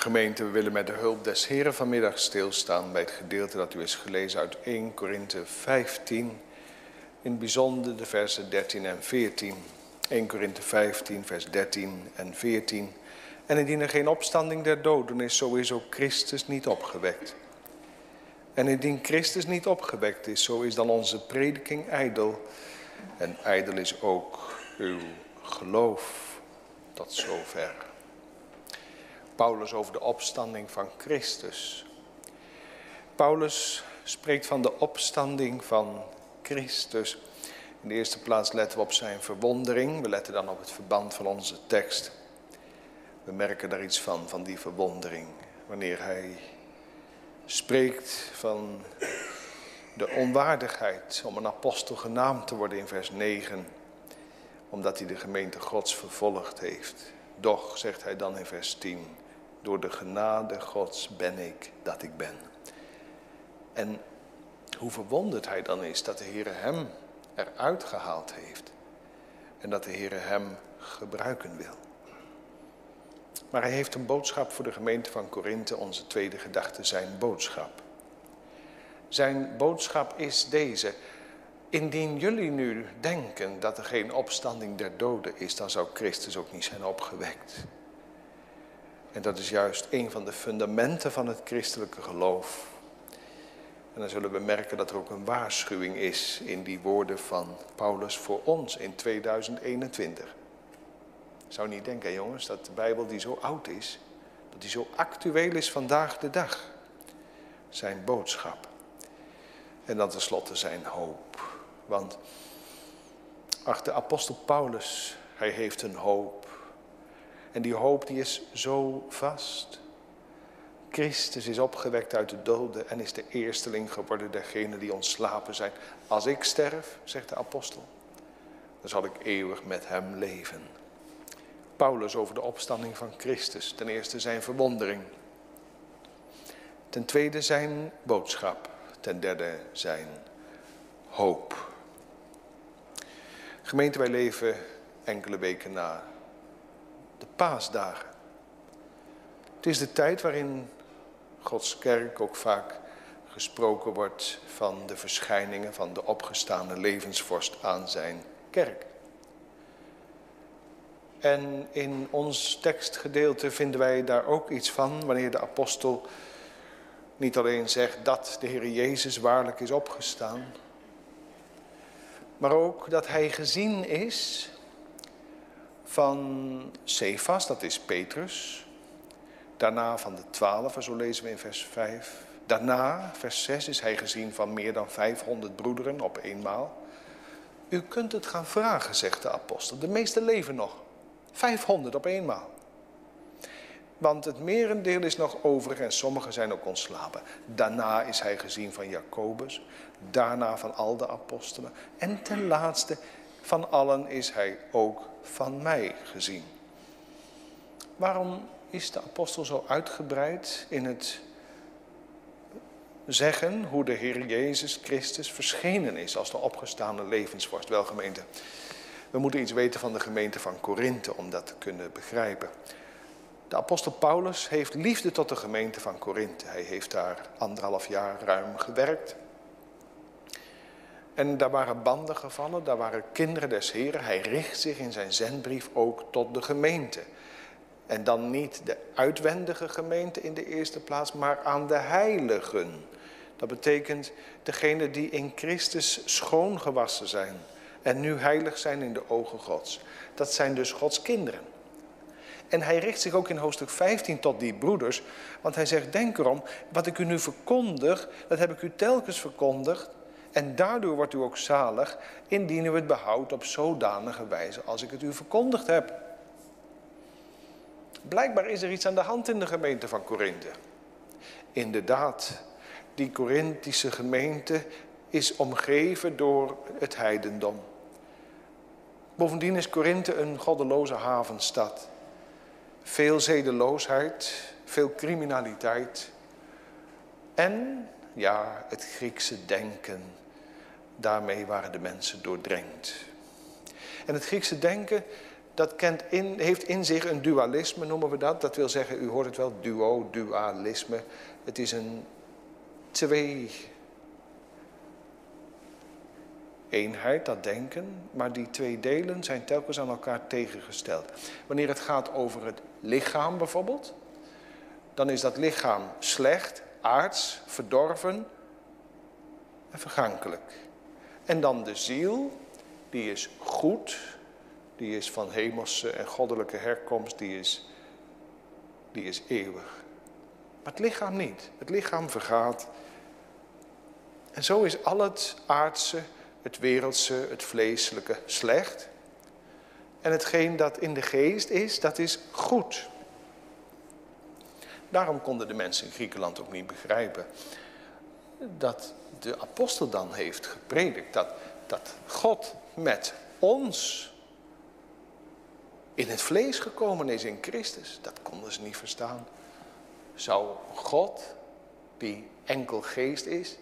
Gemeente, we willen met de hulp des Heren vanmiddag stilstaan bij het gedeelte dat u is gelezen uit 1 Korinthe 15, in het bijzonder de versen 13 en 14. 1 Korinthe 15, vers 13 en 14. En indien er geen opstanding der doden is, zo is ook Christus niet opgewekt. En indien Christus niet opgewekt is, zo is dan onze prediking ijdel. En ijdel is ook uw geloof. Tot zover. Paulus over de opstanding van Christus. Paulus spreekt van de opstanding van Christus. In de eerste plaats letten we op zijn verwondering. We letten dan op het verband van onze tekst. We merken daar iets van, van die verwondering. Wanneer hij spreekt van de onwaardigheid om een apostel genaamd te worden in vers 9. Omdat hij de gemeente Gods vervolgd heeft. Doch, zegt hij dan in vers 10, door de genade Gods ben ik dat ik ben. En hoe verwonderd hij dan is dat de Heer hem eruit gehaald heeft. En dat de Heer hem gebruiken wil. Maar hij heeft een boodschap voor de gemeente van Korinthe, onze tweede gedachte, zijn boodschap. Zijn boodschap is deze. Indien jullie nu denken dat er geen opstanding der doden is, dan zou Christus ook niet zijn opgewekt. En dat is juist een van de fundamenten van het christelijke geloof. En dan zullen we merken dat er ook een waarschuwing is in die woorden van Paulus voor ons in 2021. Ik zou niet denken, jongens, dat de Bijbel die zo oud is, dat die zo actueel is vandaag de dag. Zijn boodschap. En dan tenslotte zijn hoop. Want ach, de apostel Paulus, hij heeft een hoop. En die hoop die is zo vast. Christus is opgewekt uit de doden en is de eersteling geworden dergenen die ontslapen zijn. Als ik sterf, zegt de apostel, dan zal ik eeuwig met hem leven. Paulus over de opstanding van Christus. Ten eerste zijn verwondering. Ten tweede zijn boodschap. Ten derde zijn hoop. Gemeente, wij leven enkele weken na paasdagen. Het is de tijd waarin Gods kerk ook vaak gesproken wordt van de verschijningen van de opgestane levensvorst aan zijn kerk. En in ons tekstgedeelte vinden wij daar ook iets van wanneer de apostel niet alleen zegt dat de Heer Jezus waarlijk is opgestaan, maar ook dat hij gezien is van Cephas, dat is Petrus. Daarna van de twaalf, zo lezen we in vers 5. Daarna, vers 6, is hij gezien van meer dan 500 broederen op eenmaal. U kunt het gaan vragen, zegt de apostel. De meeste leven nog. 500 op eenmaal. Want het merendeel is nog over en sommigen zijn ook ontslapen. Daarna is hij gezien van Jacobus, daarna van al de apostelen. En ten laatste van allen is hij ook van mij gezien. Waarom is de apostel zo uitgebreid in het zeggen hoe de Heer Jezus Christus verschenen is als de opgestaande levensvorst? Welgemeente, we moeten iets weten van de gemeente van Korinthe om dat te kunnen begrijpen. De apostel Paulus heeft liefde tot de gemeente van Korinthe. Hij heeft daar anderhalf jaar ruim gewerkt. En daar waren banden gevallen, daar waren kinderen des Heren. Hij richt zich in zijn zendbrief ook tot de gemeente. En dan niet de uitwendige gemeente in de eerste plaats, maar aan de heiligen. Dat betekent degene die in Christus schoongewassen zijn en nu heilig zijn in de ogen Gods. Dat zijn dus Gods kinderen. En hij richt zich ook in hoofdstuk 15 tot die broeders, want hij zegt, denk erom, wat ik u nu verkondig, dat heb ik u telkens verkondigd, en daardoor wordt u ook zalig, indien u het behoudt op zodanige wijze als ik het u verkondigd heb. Blijkbaar is er iets aan de hand in de gemeente van Korinthe. Inderdaad, die Korinthische gemeente is omgeven door het heidendom. Bovendien is Korinthe een goddeloze havenstad. Veel zedeloosheid, veel criminaliteit. En, ja, het Griekse denken. Daarmee waren de mensen doordrenkt. En het Griekse denken, dat kent in, heeft in zich een dualisme, noemen we dat. Dat wil zeggen, u hoort het wel, duo, dualisme. Het is een twee eenheid, dat denken, maar die twee delen zijn telkens aan elkaar tegengesteld. Wanneer het gaat over het lichaam bijvoorbeeld, dan is dat lichaam slecht, aards, verdorven en vergankelijk. En dan de ziel, die is goed, die is van hemelse en goddelijke herkomst, die is, die is eeuwig. Maar het lichaam niet. Het lichaam vergaat. En zo is al het aardse, het wereldse, het vleeselijke slecht. En hetgeen dat in de geest is, dat is goed. Daarom konden de mensen in Griekenland ook niet begrijpen dat de apostel dan heeft gepredikt. Dat, dat God met ons in het vlees gekomen is in Christus. Dat konden ze niet verstaan. Zou God, die enkel geest is,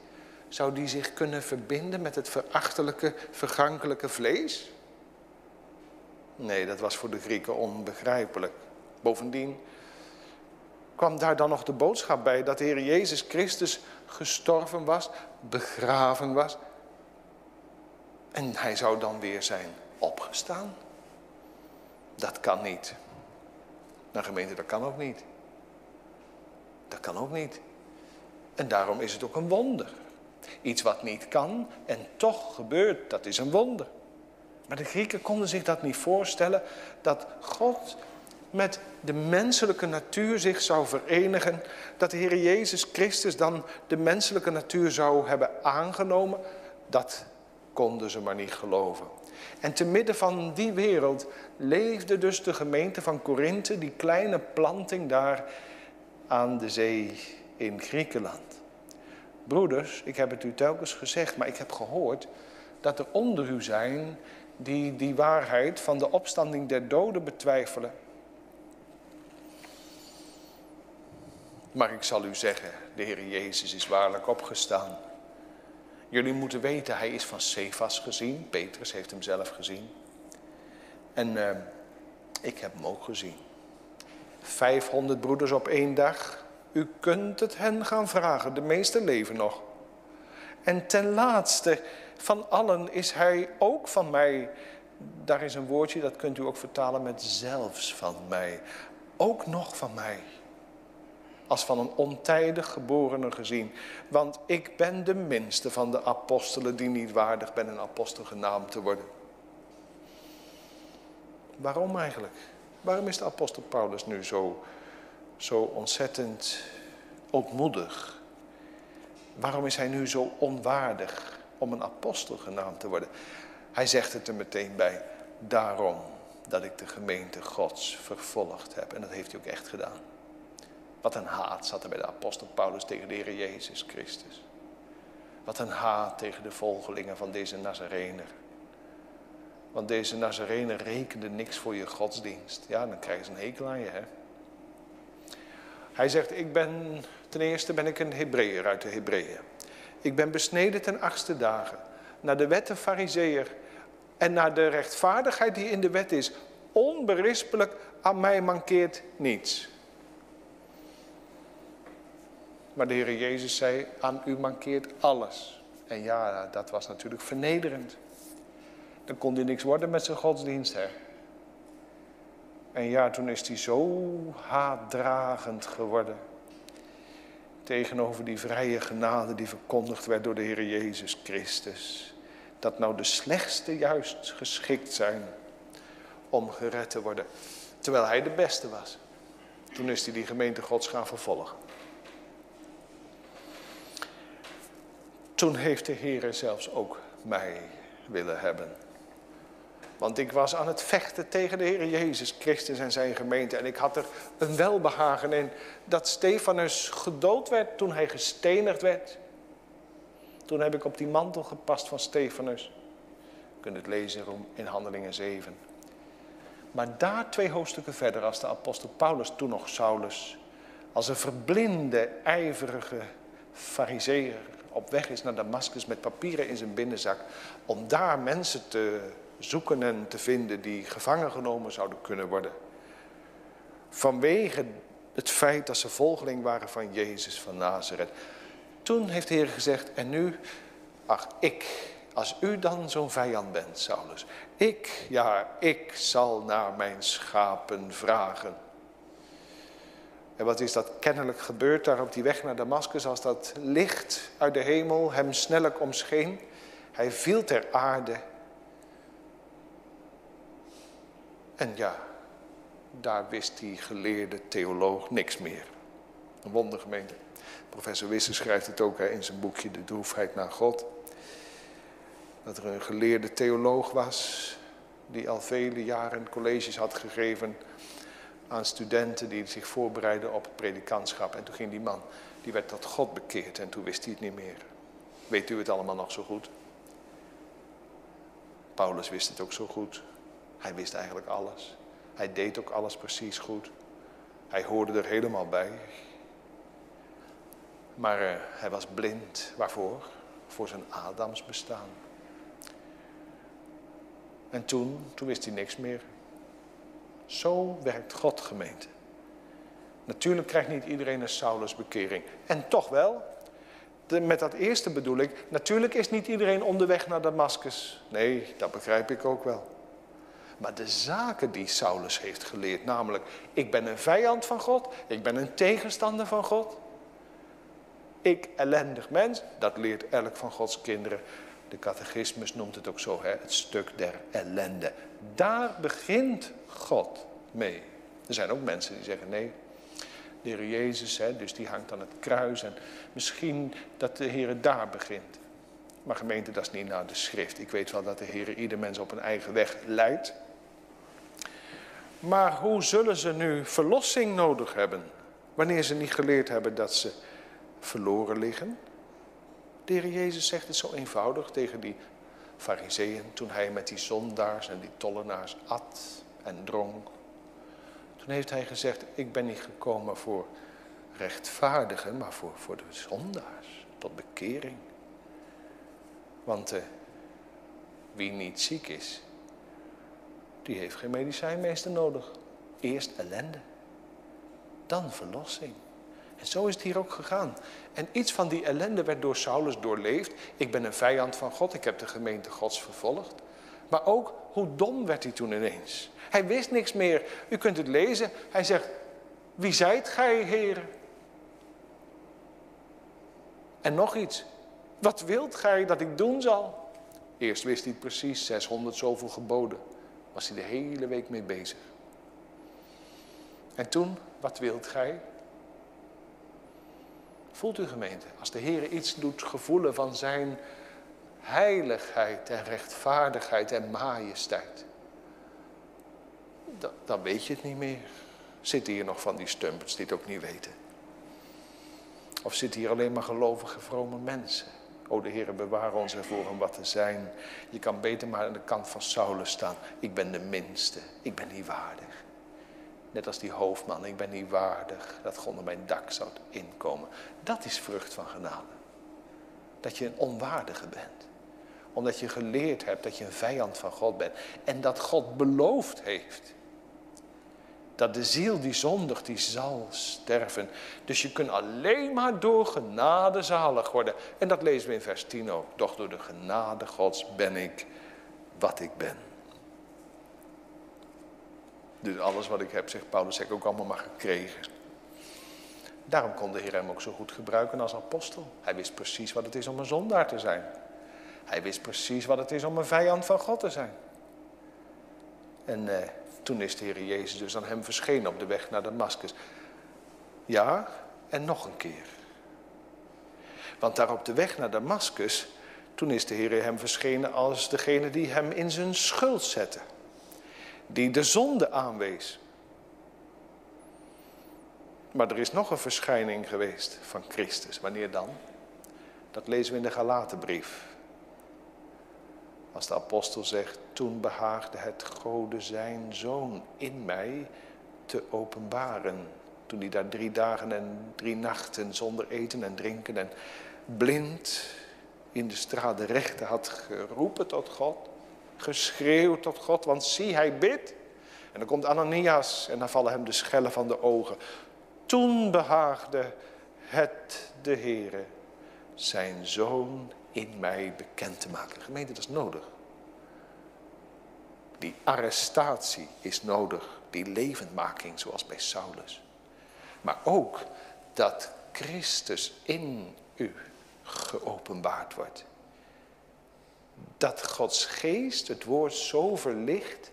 zou die zich kunnen verbinden met het verachtelijke, vergankelijke vlees? Nee, dat was voor de Grieken onbegrijpelijk. Bovendien kwam daar dan nog de boodschap bij dat de Heer Jezus Christus gestorven was, begraven was. En hij zou dan weer zijn opgestaan. Dat kan niet. Nou gemeente, dat kan ook niet. Dat kan ook niet. En daarom is het ook een wonder. Iets wat niet kan en toch gebeurt, dat is een wonder. Maar de Grieken konden zich dat niet voorstellen, dat God met de menselijke natuur zich zou verenigen, dat de Heer Jezus Christus dan de menselijke natuur zou hebben aangenomen, dat konden ze maar niet geloven. En te midden van die wereld leefde dus de gemeente van Korinthe, die kleine planting daar aan de zee in Griekenland. Broeders, ik heb het u telkens gezegd, maar ik heb gehoord dat er onder u zijn die die waarheid van de opstanding der doden betwijfelen. Maar ik zal u zeggen, de Heer Jezus is waarlijk opgestaan. Jullie moeten weten, hij is van Cefas gezien. Petrus heeft hem zelf gezien. En uh, ik heb hem ook gezien. 500 broeders op één dag. U kunt het hen gaan vragen, de meeste leven nog. En ten laatste van allen is hij ook van mij. Daar is een woordje, dat kunt u ook vertalen met zelfs van mij. Ook nog van mij als van een ontijdig geborene gezien. Want ik ben de minste van de apostelen die niet waardig ben een apostel genaamd te worden. Waarom eigenlijk? Waarom is de apostel Paulus nu zo, zo ontzettend ontmoedig? Waarom is hij nu zo onwaardig om een apostel genaamd te worden? Hij zegt het er meteen bij, daarom dat ik de gemeente Gods vervolgd heb. En dat heeft hij ook echt gedaan. Wat een haat zat er bij de apostel Paulus tegen de Heer Jezus Christus. Wat een haat tegen de volgelingen van deze Nazarener. Want deze Nazarener rekende niks voor je godsdienst. Ja, dan krijgen ze een hekel aan je, hè. Hij zegt, ik ben, ten eerste ben ik een Hebreeër uit de Hebreeën. Ik ben besneden ten achtste dagen. Naar de wet een fariseer. En naar de rechtvaardigheid die in de wet is. Onberispelijk, aan mij mankeert niets. Maar de Heer Jezus zei, aan u mankeert alles. En ja, dat was natuurlijk vernederend. Dan kon hij niks worden met zijn godsdienst, hè. En ja, toen is hij zo haatdragend geworden. Tegenover die vrije genade die verkondigd werd door de Heer Jezus Christus. Dat nou de slechtste juist geschikt zijn om gered te worden. Terwijl hij de beste was. Toen is hij die gemeente Gods gaan vervolgen. Toen heeft de Heer zelfs ook mij willen hebben. Want ik was aan het vechten tegen de Heer Jezus Christus en zijn gemeente. En ik had er een welbehagen in dat Stefanus gedood werd toen hij gestenigd werd. Toen heb ik op die mantel gepast van Stefanus. Je kunt het lezen in Handelingen 7. Maar daar twee hoofdstukken verder als de apostel Paulus, toen nog Saulus, als een verblinde, ijverige fariseer op weg is naar Damascus met papieren in zijn binnenzak, om daar mensen te zoeken en te vinden die gevangen genomen zouden kunnen worden. Vanwege het feit dat ze volgeling waren van Jezus van Nazareth. Toen heeft de Heer gezegd, en nu, ach ik, als u dan zo'n vijand bent, Saulus, ik, ja, ik zal naar mijn schapen vragen. En wat is dat kennelijk gebeurd daar op die weg naar Damascus als dat licht uit de hemel hem snellijk omscheen? Hij viel ter aarde. En ja, daar wist die geleerde theoloog niks meer. Een wondergemeente. Professor Wisse schrijft het ook in zijn boekje De Droefheid naar God. Dat er een geleerde theoloog was die al vele jaren colleges had gegeven aan studenten die zich voorbereiden op predikantschap. En toen ging die man, die werd tot God bekeerd en toen wist hij het niet meer. Weet u het allemaal nog zo goed? Paulus wist het ook zo goed. Hij wist eigenlijk alles. Hij deed ook alles precies goed. Hij hoorde er helemaal bij. Maar uh, hij was blind. Waarvoor? Voor zijn Adams bestaan. En toen, toen wist hij niks meer. Zo werkt God gemeente. Natuurlijk krijgt niet iedereen een Saulus bekering. En toch wel, met dat eerste bedoel ik, natuurlijk is niet iedereen onderweg naar Damascus. Nee, dat begrijp ik ook wel. Maar de zaken die Saulus heeft geleerd, namelijk ik ben een vijand van God, ik ben een tegenstander van God. Ik, ellendig mens, dat leert elk van Gods kinderen. De catechismus noemt het ook zo, hè, het stuk der ellende. Daar begint God mee. Er zijn ook mensen die zeggen nee, de Heer Jezus, hè, dus die hangt aan het kruis en misschien dat de Heer daar begint. Maar gemeente, dat is niet naar de schrift. Ik weet wel dat de Heer ieder mens op een eigen weg leidt. Maar hoe zullen ze nu verlossing nodig hebben wanneer ze niet geleerd hebben dat ze verloren liggen? De Heer Jezus zegt het zo eenvoudig tegen die fariseeën toen hij met die zondaars en die tollenaars at en dronk. Toen heeft hij gezegd, ik ben niet gekomen voor rechtvaardigen, maar voor, voor de zondaars, tot bekering. Want uh, wie niet ziek is, die heeft geen medicijnmeester nodig. Eerst ellende, dan verlossing. En zo is het hier ook gegaan. En iets van die ellende werd door Saulus doorleefd. Ik ben een vijand van God, ik heb de gemeente Gods vervolgd. Maar ook, hoe dom werd hij toen ineens? Hij wist niks meer. U kunt het lezen. Hij zegt, wie zijt gij, heren? En nog iets. Wat wilt gij dat ik doen zal? Eerst wist hij precies, 600 zoveel geboden. Was hij de hele week mee bezig. En toen, wat wilt gij? Voelt u gemeente, als de Heer iets doet gevoelen van zijn heiligheid en rechtvaardigheid en majesteit. Dan, weet je het niet meer. Zitten hier nog van die stumpers die het ook niet weten? Of zitten hier alleen maar gelovige, vrome mensen? O, de Heer, bewaar ons ervoor om wat te zijn. Je kan beter maar aan de kant van Saulus staan. Ik ben de minste. Ik ben niet waardig. Net als die hoofdman, ik ben niet waardig dat God onder mijn dak zou inkomen. Dat is vrucht van genade. Dat je een onwaardige bent. Omdat je geleerd hebt dat je een vijand van God bent. En dat God beloofd heeft. Dat de ziel die zondigt, die zal sterven. Dus je kunt alleen maar door genade zalig worden. En dat lezen we in vers 10 ook. Doch door de genade Gods ben ik wat ik ben. Dus alles wat ik heb, zegt Paulus, heb ik ook allemaal maar gekregen. Daarom kon de Heer hem ook zo goed gebruiken als apostel. Hij wist precies wat het is om een zondaar te zijn. Hij wist precies wat het is om een vijand van God te zijn. En eh, toen is de Heer Jezus dus aan hem verschenen op de weg naar Damascus. Ja, en nog een keer. Want daar op de weg naar Damascus, toen is de Heer hem verschenen als degene die hem in zijn schuld zette die de zonde aanwees. Maar er is nog een verschijning geweest van Christus. Wanneer dan? Dat lezen we in de Galatenbrief. Als de apostel zegt, toen behaagde het Gode zijn zoon in mij te openbaren. Toen hij daar drie dagen en drie nachten zonder eten en drinken en blind in de straat de rechter had geroepen tot God, geschreeuwd tot God, want zie, hij bidt. En dan komt Ananias en dan vallen hem de schellen van de ogen. Toen behaagde het de Heere zijn zoon in mij bekend te maken. Gemeente, dat is nodig. Die arrestatie is nodig, die levendmaking zoals bij Saulus. Maar ook dat Christus in u geopenbaard wordt. Dat Gods geest het woord zo verlicht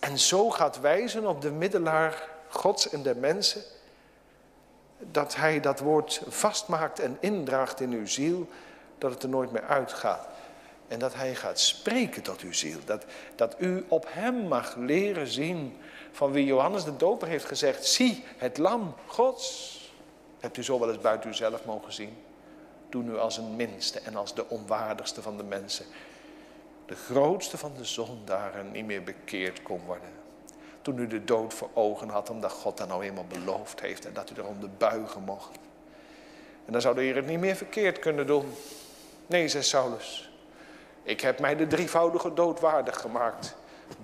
en zo gaat wijzen op de middelaar Gods en der mensen, dat hij dat woord vastmaakt en indraagt in uw ziel, dat het er nooit meer uitgaat. En dat hij gaat spreken tot uw ziel. Dat, dat u op hem mag leren zien van wie Johannes de Doper heeft gezegd. Zie, het lam Gods. Hebt u zo wel eens buiten uzelf mogen zien? Doe nu als een minste en als de onwaardigste van de mensen. De grootste van de zondaren niet meer bekeerd kon worden. Toen u de dood voor ogen had, omdat God dat nou eenmaal beloofd heeft en dat u erom de buigen mocht. En dan zou de Heer het niet meer verkeerd kunnen doen. Nee, zei Saulus. Ik heb mij de drievoudige dood waardig gemaakt.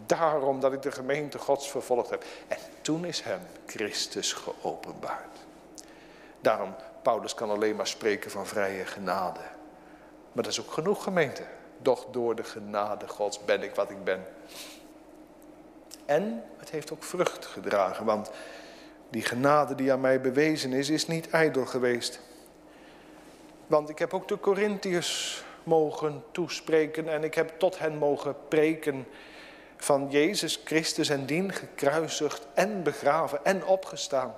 Daarom dat ik de gemeente Gods vervolgd heb. En toen is hem Christus geopenbaard. Daarom, Paulus kan alleen maar spreken van vrije genade. Maar dat is ook genoeg gemeente. Doch door de genade Gods ben ik wat ik ben. En het heeft ook vrucht gedragen, want die genade die aan mij bewezen is, is niet ijdel geweest. Want ik heb ook de Corinthiërs mogen toespreken en ik heb tot hen mogen preken van Jezus Christus en dien gekruisigd en begraven en opgestaan.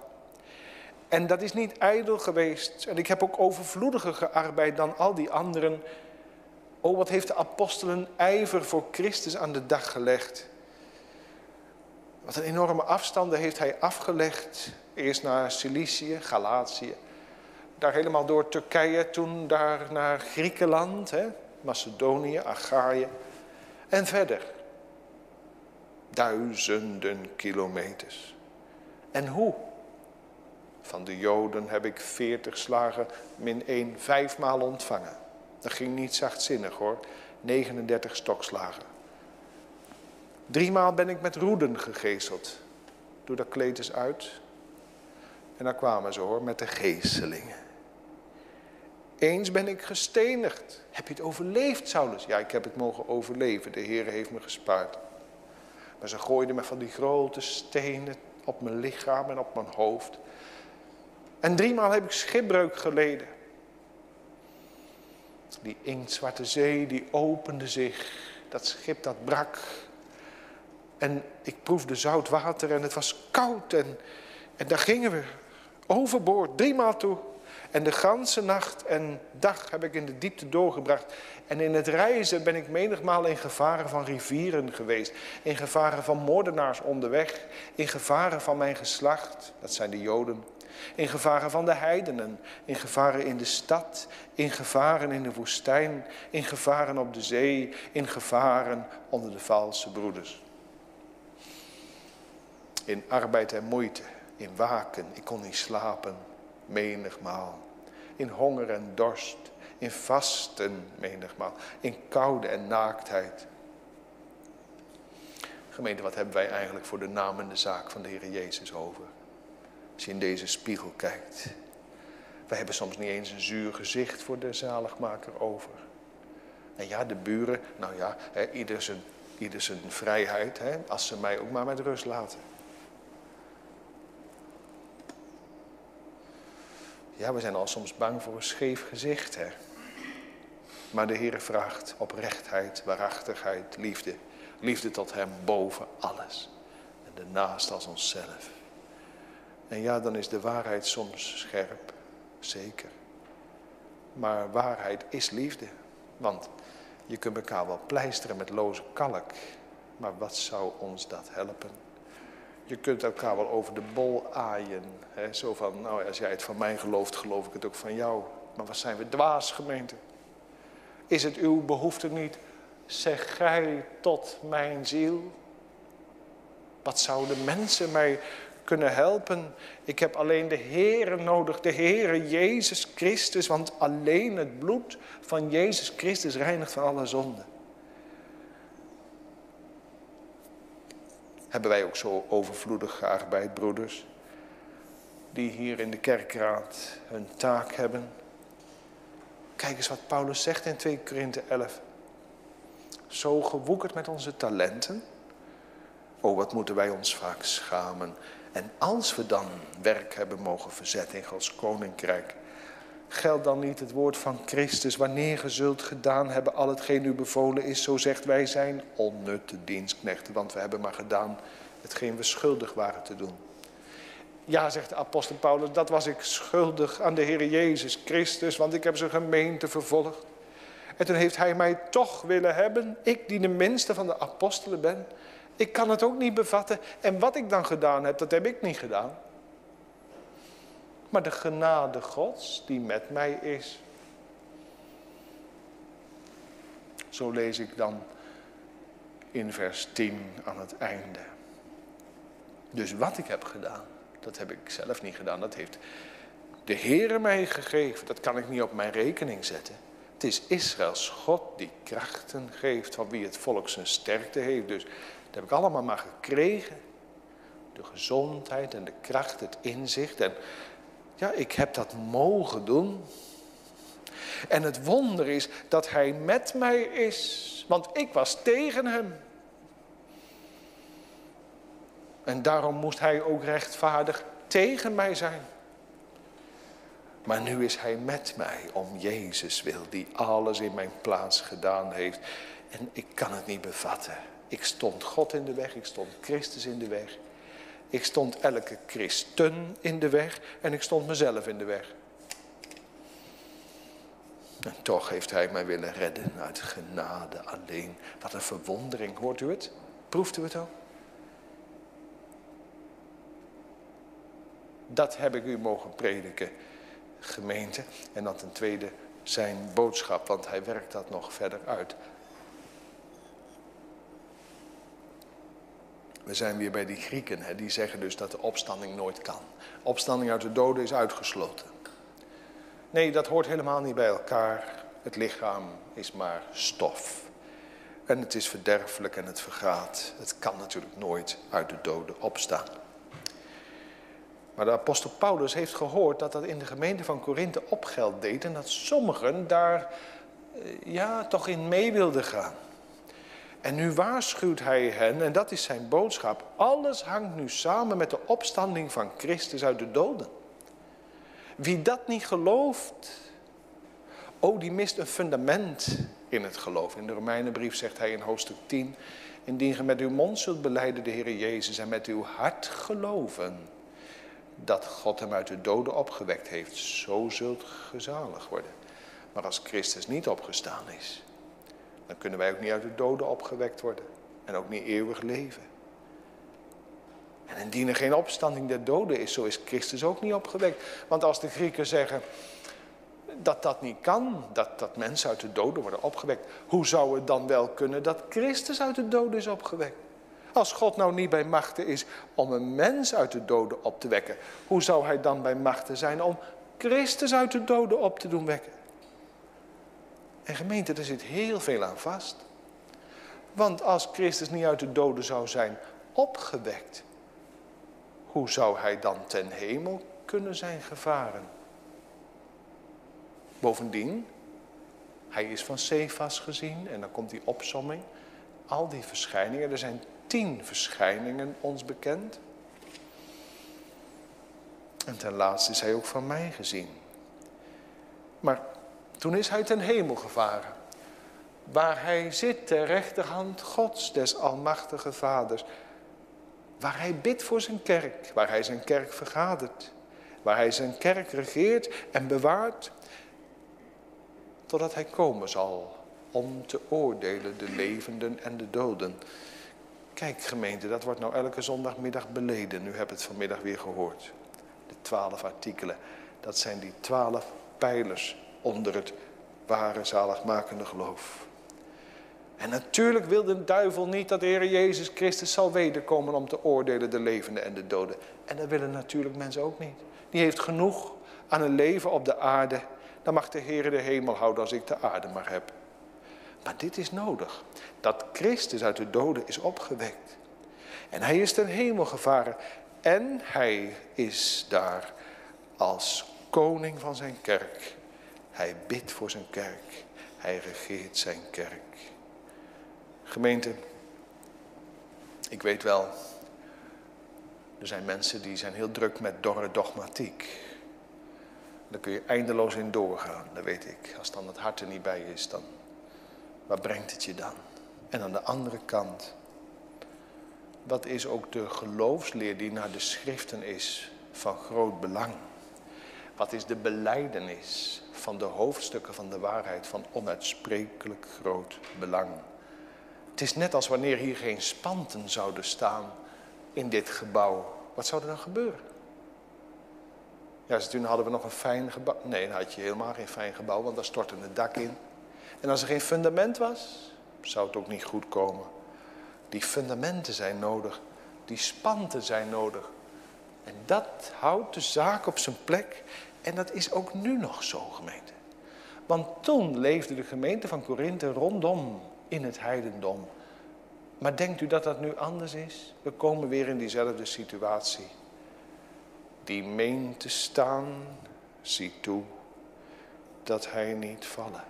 En dat is niet ijdel geweest. En ik heb ook overvloediger gearbeid dan al die anderen. Oh, wat heeft de apostelen ijver voor Christus aan de dag gelegd. Wat een enorme afstanden heeft hij afgelegd. Eerst naar Cilicië, Galatië. Daar helemaal door Turkije, toen daar naar Griekenland, hè? Macedonië, Achaïe. En verder. Duizenden kilometers. En hoe? Van de Joden heb ik veertig slagen min één vijfmaal ontvangen. Dat ging niet zachtzinnig hoor. 39 stokslagen. Driemaal ben ik met roeden gegezeld. Doe dat kleed eens uit. En dan kwamen ze hoor met de geestelingen. Eens ben ik gestenigd. Heb je het overleefd, Saulus? Ja, ik heb het mogen overleven. De Heer heeft me gespaard. Maar ze gooiden me van die grote stenen op mijn lichaam en op mijn hoofd. En driemaal heb ik schipbreuk geleden. Die inktzwarte zee, die opende zich. Dat schip dat brak. En ik proefde zout water en het was koud. En, en daar gingen we overboord, driemaal toe. En de ganse nacht en dag heb ik in de diepte doorgebracht. En in het reizen ben ik menigmaal in gevaren van rivieren geweest. In gevaren van moordenaars onderweg. In gevaren van mijn geslacht, dat zijn de Joden. In gevaren van de heidenen, in gevaren in de stad, in gevaren in de woestijn, in gevaren op de zee, in gevaren onder de valse broeders. In arbeid en moeite, in waken, ik kon niet slapen, menigmaal. In honger en dorst, in vasten, menigmaal. In koude en naaktheid. Gemeente, wat hebben wij eigenlijk voor de naam en de zaak van de Heer Jezus over? Als je in deze spiegel kijkt. We hebben soms niet eens een zuur gezicht voor de zaligmaker over. En ja, de buren, nou ja, ieder, zijn, ieder zijn vrijheid, als ze mij ook maar met rust laten. Ja, we zijn al soms bang voor een scheef gezicht, hè. Maar de Heer vraagt oprechtheid, waarachtigheid, liefde. Liefde tot Hem boven alles. En de als onszelf. En ja, dan is de waarheid soms scherp, zeker. Maar waarheid is liefde. Want je kunt elkaar wel pleisteren met loze kalk. Maar wat zou ons dat helpen? Je kunt elkaar wel over de bol aaien. Hè? Zo van, nou als jij het van mij gelooft, geloof ik het ook van jou. Maar wat zijn we dwaas gemeente? Is het uw behoefte niet? Zeg gij tot mijn ziel. Wat zouden mensen mij kunnen helpen. Ik heb alleen de Heere nodig, de Heere Jezus Christus, want alleen het bloed van Jezus Christus reinigt van alle zonden. Hebben wij ook zo overvloedig gearbeid, broeders, die hier in de kerkraad hun taak hebben? Kijk eens wat Paulus zegt in 2 Korinthe 11. Zo gewoekerd met onze talenten. Oh, wat moeten wij ons vaak schamen. En als we dan werk hebben mogen verzetten in Gods koninkrijk, geldt dan niet het woord van Christus, wanneer ge zult gedaan hebben al hetgeen u bevolen is, zo zegt wij zijn onnutte dienstknechten, want we hebben maar gedaan hetgeen we schuldig waren te doen. Ja, zegt de apostel Paulus, dat was ik schuldig aan de Heer Jezus Christus, want ik heb zijn gemeente vervolgd. En toen heeft hij mij toch willen hebben, ik die de minste van de apostelen ben. Ik kan het ook niet bevatten. En wat ik dan gedaan heb, dat heb ik niet gedaan. Maar de genade Gods die met mij is. Zo lees ik dan in vers 10 aan het einde. Dus wat ik heb gedaan, dat heb ik zelf niet gedaan. Dat heeft de Heere mij gegeven. Dat kan ik niet op mijn rekening zetten. Het is Israëls God die krachten geeft van wie het volk zijn sterkte heeft. Dus dat heb ik allemaal maar gekregen. De gezondheid en de kracht, het inzicht. En ja, ik heb dat mogen doen. En het wonder is dat hij met mij is. Want ik was tegen hem. En daarom moest hij ook rechtvaardig tegen mij zijn. Maar nu is hij met mij om Jezus wil, die alles in mijn plaats gedaan heeft. En ik kan het niet bevatten. Ik stond God in de weg, ik stond Christus in de weg. Ik stond elke christen in de weg en ik stond mezelf in de weg. En toch heeft hij mij willen redden uit genade alleen. Wat een verwondering, hoort u het? Proeft u het ook? Dat heb ik u mogen prediken, gemeente. En dan ten tweede zijn boodschap, want hij werkt dat nog verder uit. We zijn weer bij die Grieken, hè, die zeggen dus dat de opstanding nooit kan. Opstanding uit de doden is uitgesloten. Nee, dat hoort helemaal niet bij elkaar. Het lichaam is maar stof. En het is verderfelijk en het vergaat. Het kan natuurlijk nooit uit de doden opstaan. Maar de apostel Paulus heeft gehoord dat dat in de gemeente van Korinthe opgeld deed en dat sommigen daar eh, ja, toch in mee wilden gaan. En nu waarschuwt hij hen, en dat is zijn boodschap. Alles hangt nu samen met de opstanding van Christus uit de doden. Wie dat niet gelooft, oh die mist een fundament in het geloof. In de Romeinenbrief zegt hij in hoofdstuk 10, indien je met uw mond zult beleiden de Heer Jezus en met uw hart geloven dat God hem uit de doden opgewekt heeft, zo zult gezalig worden. Maar als Christus niet opgestaan is, dan kunnen wij ook niet uit de doden opgewekt worden. En ook niet eeuwig leven. En indien er geen opstanding der doden is, zo is Christus ook niet opgewekt. Want als de Grieken zeggen dat dat niet kan, dat, dat mensen uit de doden worden opgewekt, hoe zou het dan wel kunnen dat Christus uit de doden is opgewekt? Als God nou niet bij machten is om een mens uit de doden op te wekken, hoe zou hij dan bij machten zijn om Christus uit de doden op te doen wekken? En gemeente, er zit heel veel aan vast. Want als Christus niet uit de doden zou zijn opgewekt, hoe zou hij dan ten hemel kunnen zijn gevaren? Bovendien, hij is van Cephas gezien en dan komt die opsomming. Al die verschijningen, er zijn tien verschijningen ons bekend. En ten laatste is hij ook van mij gezien. Maar toen is hij ten hemel gevaren. Waar hij zit ter rechterhand Gods, des almachtige vaders. Waar hij bidt voor zijn kerk, waar hij zijn kerk vergadert. Waar hij zijn kerk regeert en bewaart. Totdat hij komen zal om te oordelen de levenden en de doden. Kijk gemeente, dat wordt nou elke zondagmiddag beleden. Nu heb het vanmiddag weer gehoord. De twaalf artikelen, dat zijn die twaalf pijlers onder het ware zaligmakende geloof. En natuurlijk wil de duivel niet dat de Heer Jezus Christus zal wederkomen om te oordelen de levenden en de doden. En dat willen natuurlijk mensen ook niet. Die heeft genoeg aan een leven op de aarde. Dan mag de Heer de hemel houden als ik de aarde maar heb. Maar dit is nodig. Dat Christus uit de doden is opgewekt. En hij is ten hemel gevaren. En hij is daar als koning van zijn kerk. Hij bidt voor zijn kerk. Hij regeert zijn kerk. Gemeente, ik weet wel, er zijn mensen die zijn heel druk met dorre dogmatiek. Daar kun je eindeloos in doorgaan, dat weet ik. Als dan het hart er niet bij is, dan waar brengt het je dan? En aan de andere kant, wat is ook de geloofsleer die naar de schriften is van groot belang? Wat is de beleidenis van de hoofdstukken van de waarheid van onuitsprekelijk groot belang? Het is net als wanneer hier geen spanten zouden staan in dit gebouw. Wat zou er dan gebeuren? Ja, toen hadden we nog een fijn gebouw. Nee, dan had je helemaal geen fijn gebouw, want daar stortte het dak in. En als er geen fundament was, zou het ook niet goed komen. Die fundamenten zijn nodig. Die spanten zijn nodig. En dat houdt de zaak op zijn plek. En dat is ook nu nog zo, gemeente. Want toen leefde de gemeente van Korinthe rondom in het heidendom. Maar denkt u dat dat nu anders is? We komen weer in diezelfde situatie. Die meent te staan, zie toe dat hij niet vallen.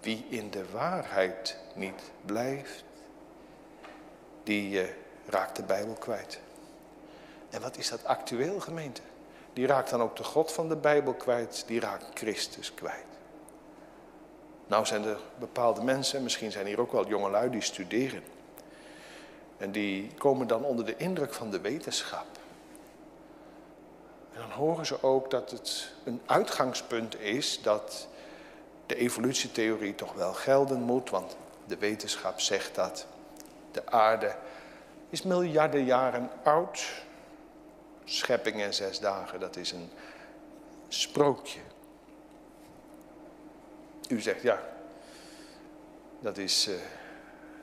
Wie in de waarheid niet blijft, die uh, raakt de Bijbel kwijt. En wat is dat actueel, gemeente? Die raakt dan ook de God van de Bijbel kwijt, die raakt Christus kwijt. Nou zijn er bepaalde mensen, misschien zijn hier ook wel jongelui die studeren. En die komen dan onder de indruk van de wetenschap. En dan horen ze ook dat het een uitgangspunt is dat de evolutietheorie toch wel gelden moet, want de wetenschap zegt dat de aarde is miljarden jaren oud. Schepping in zes dagen, dat is een sprookje. U zegt ja, dat is uh,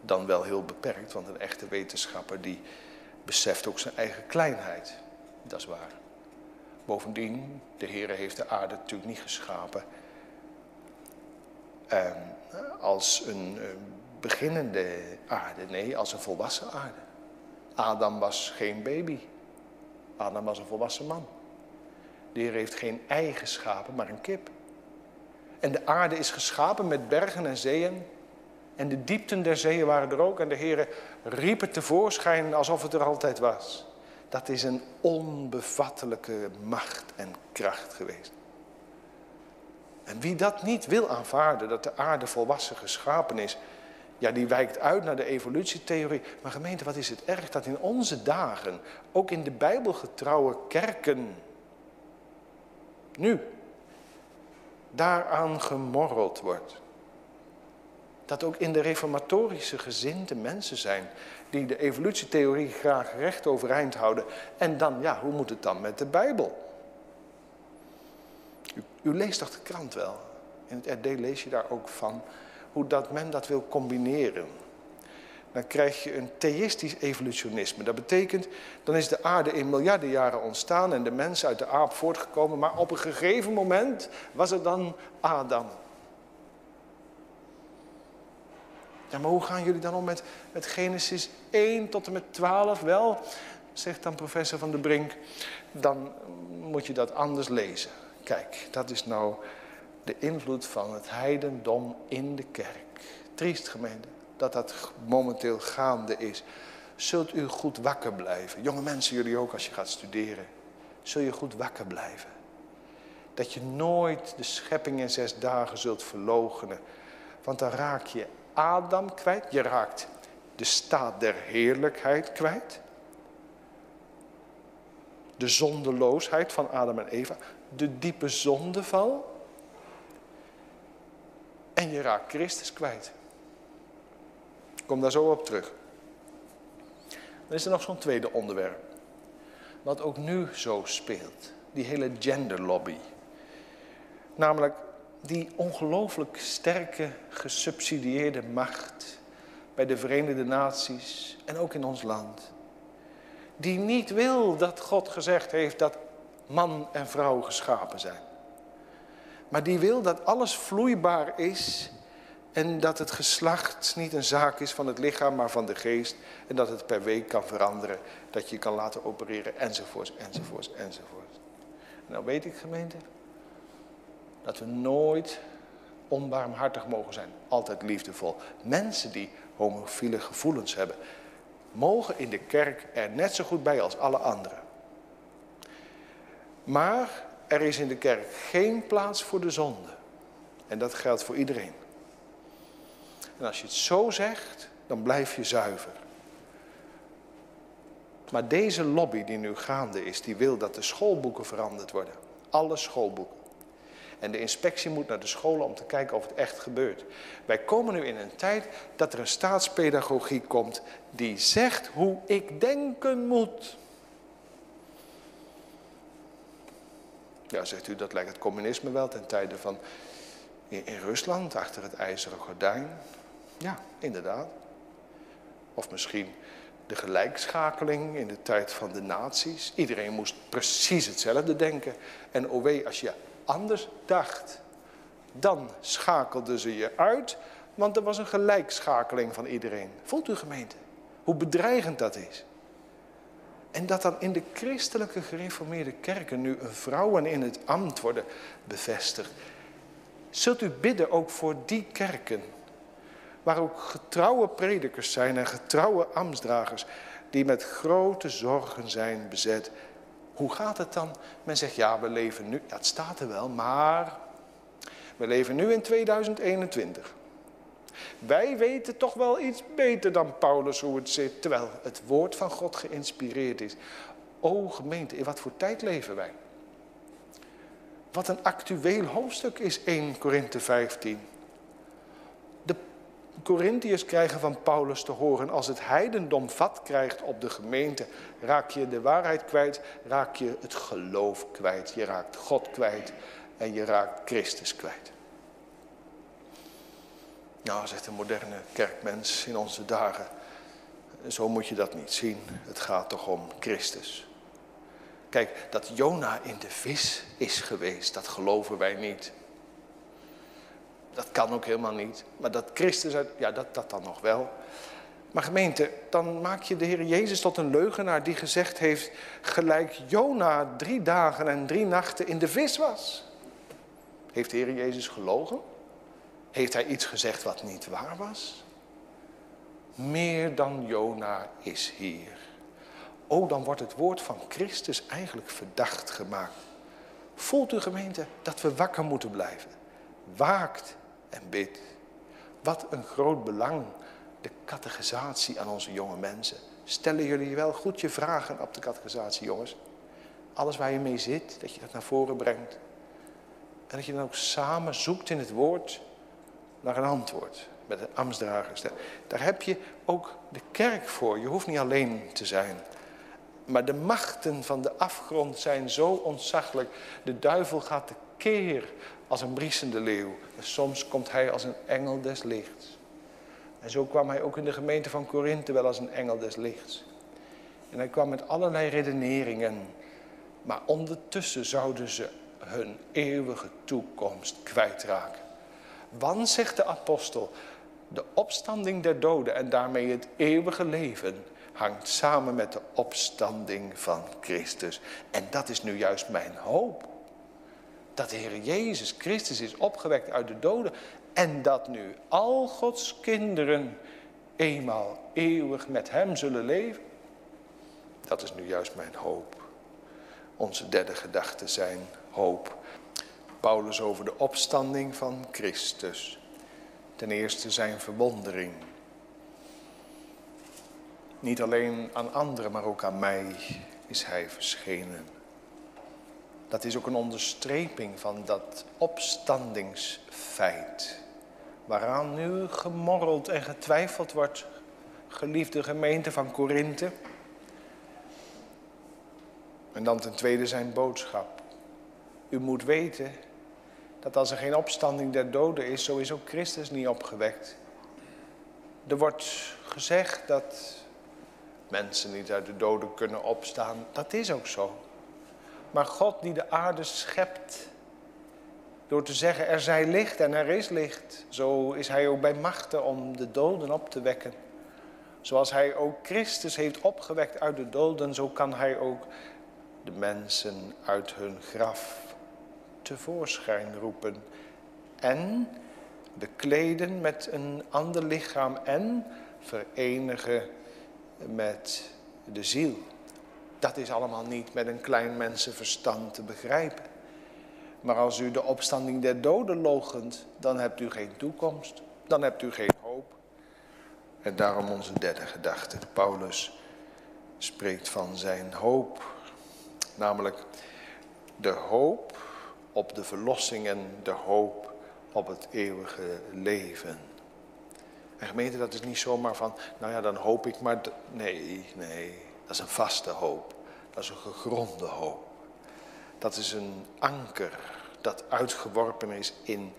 dan wel heel beperkt, want een echte wetenschapper die beseft ook zijn eigen kleinheid. Dat is waar. Bovendien, de Heer heeft de aarde natuurlijk niet geschapen uh, als een uh, beginnende aarde, nee, als een volwassen aarde. Adam was geen baby. Adam was een volwassen man. De Heer heeft geen ei geschapen, maar een kip. En de aarde is geschapen met bergen en zeeën. En de diepten der zeeën waren er ook. En de Heer riep het tevoorschijn alsof het er altijd was. Dat is een onbevattelijke macht en kracht geweest. En wie dat niet wil aanvaarden, dat de aarde volwassen geschapen is, ja, die wijkt uit naar de evolutietheorie. Maar gemeente, wat is het erg dat in onze dagen, ook in de bijbelgetrouwe kerken, nu, daaraan gemorreld wordt. Dat ook in de reformatorische gezinde mensen zijn die de evolutietheorie graag recht overeind houden. En dan, ja, hoe moet het dan met de Bijbel? U, u leest toch de krant wel? In het RD lees je daar ook van hoe dat men dat wil combineren. Dan krijg je een theïstisch evolutionisme. Dat betekent, dan is de aarde in miljarden jaren ontstaan en de mens uit de aap voortgekomen, maar op een gegeven moment was er dan Adam. Ja, maar hoe gaan jullie dan om met, met Genesis 1 tot en met 12? Wel, zegt dan professor Van de Brink, dan moet je dat anders lezen. Kijk, dat is nou de invloed van het heidendom in de kerk. Triest gemeente dat dat momenteel gaande is. Zult u goed wakker blijven. Jonge mensen, jullie ook als je gaat studeren. Zul je goed wakker blijven. Dat je nooit de schepping in zes dagen zult verloochenen. Want dan raak je Adam kwijt. Je raakt de staat der heerlijkheid kwijt. De zondeloosheid van Adam en Eva. De diepe zondeval. En je raakt Christus kwijt. Ik kom daar zo op terug. Dan is er nog zo'n tweede onderwerp. Wat ook nu zo speelt. Die hele genderlobby. Namelijk, die ongelooflijk sterke gesubsidieerde macht bij de Verenigde Naties en ook in ons land. Die niet wil dat God gezegd heeft dat man en vrouw geschapen zijn. Maar die wil dat alles vloeibaar is en dat het geslacht niet een zaak is van het lichaam, maar van de geest. En dat het per week kan veranderen, dat je kan laten opereren, enzovoorts, enzovoorts, enzovoorts. En nou weet ik, gemeente, dat we nooit onbarmhartig mogen zijn. Altijd liefdevol. Mensen die homofiele gevoelens hebben, mogen in de kerk er net zo goed bij als alle anderen. Maar er is in de kerk geen plaats voor de zonde. En dat geldt voor iedereen. En als je het zo zegt, dan blijf je zuiver. Maar deze lobby die nu gaande is, die wil dat de schoolboeken veranderd worden. Alle schoolboeken. En de inspectie moet naar de scholen om te kijken of het echt gebeurt. Wij komen nu in een tijd dat er een staatspedagogiek komt die zegt hoe ik denken moet. Ja, zegt u, dat lijkt het communisme wel ten tijde van in, in Rusland, achter het ijzeren gordijn. Ja, inderdaad. Of misschien de gelijkschakeling in de tijd van de naties. Iedereen moest precies hetzelfde denken. En oh wee, als je anders dacht, dan schakelden ze je uit, want er was een gelijkschakeling van iedereen. Voelt u gemeente? Hoe bedreigend dat is. En dat dan in de christelijke gereformeerde kerken nu vrouwen in het ambt worden bevestigd. Zult u bidden ook voor die kerken, waar ook getrouwe predikers zijn en getrouwe ambtsdragers, die met grote zorgen zijn bezet hoe gaat het dan? Men zegt, ja, we leven nu, het staat er wel, maar we leven nu in 2021. Wij weten toch wel iets beter dan Paulus hoe het zit, terwijl het woord van God geïnspireerd is. O gemeente, in wat voor tijd leven wij? Wat een actueel hoofdstuk is 1 Korinthe 15. Corinthiërs krijgen van Paulus te horen, als het heidendom vat krijgt op de gemeente, raak je de waarheid kwijt, raak je het geloof kwijt, je raakt God kwijt en je raakt Christus kwijt. Nou, zegt de moderne kerkmens in onze dagen, zo moet je dat niet zien. Het gaat toch om Christus. Kijk, dat Jona in de vis is geweest, dat geloven wij niet. Dat kan ook helemaal niet. Maar dat Christus uit, ja, dat, dat dan nog wel. Maar gemeente, dan maak je de Heer Jezus tot een leugenaar die gezegd heeft, gelijk Jona drie dagen en drie nachten in de vis was. Heeft de Heer Jezus gelogen? Heeft hij iets gezegd wat niet waar was? Meer dan Jona is hier. Oh, dan wordt het woord van Christus eigenlijk verdacht gemaakt. Voelt u gemeente dat we wakker moeten blijven? Waakt en bid. Wat een groot belang, de catechisatie aan onze jonge mensen. Stellen jullie wel goed je vragen op de catechisatie, jongens? Alles waar je mee zit, dat je dat naar voren brengt. En dat je dan ook samen zoekt in het woord naar een antwoord met de ambtsdragers. Daar heb je ook de kerk voor. Je hoeft niet alleen te zijn. Maar de machten van de afgrond zijn zo ontzaglijk. De duivel gaat de keer als een briesende leeuw. En soms komt hij als een engel des lichts. En zo kwam hij ook in de gemeente van Korinthe wel als een engel des lichts. En hij kwam met allerlei redeneringen. Maar ondertussen zouden ze hun eeuwige toekomst kwijtraken. Want, zegt de apostel, de opstanding der doden en daarmee het eeuwige leven hangt samen met de opstanding van Christus. En dat is nu juist mijn hoop dat de Heer Jezus Christus is opgewekt uit de doden en dat nu al Gods kinderen eenmaal eeuwig met Hem zullen leven. Dat is nu juist mijn hoop. Onze derde gedachte zijn hoop. Paulus over de opstanding van Christus. Ten eerste zijn verwondering. Niet alleen aan anderen, maar ook aan mij is hij verschenen. Dat is ook een onderstreping van dat opstandingsfeit. Waaraan nu gemorreld en getwijfeld wordt, geliefde gemeente van Korinthe. En dan ten tweede zijn boodschap. U moet weten dat als er geen opstanding der doden is, zo is ook Christus niet opgewekt. Er wordt gezegd dat mensen niet uit de doden kunnen opstaan. Dat is ook zo. Maar God die de aarde schept, door te zeggen er zij licht en er is licht, zo is hij ook bij machten om de doden op te wekken. Zoals hij ook Christus heeft opgewekt uit de doden, zo kan hij ook de mensen uit hun graf tevoorschijn roepen. En bekleden met een ander lichaam en verenigen met de ziel. Dat is allemaal niet met een klein mensenverstand te begrijpen. Maar als u de opstanding der doden logent, dan hebt u geen toekomst. Dan hebt u geen hoop. En daarom onze derde gedachte. Paulus spreekt van zijn hoop. Namelijk de hoop op de verlossing en de hoop op het eeuwige leven. En gemeente, dat is niet zomaar van, nou ja, dan hoop ik maar. Nee, nee, dat is een vaste hoop. Dat is een gegronde hoop. Dat is een anker dat uitgeworpen is in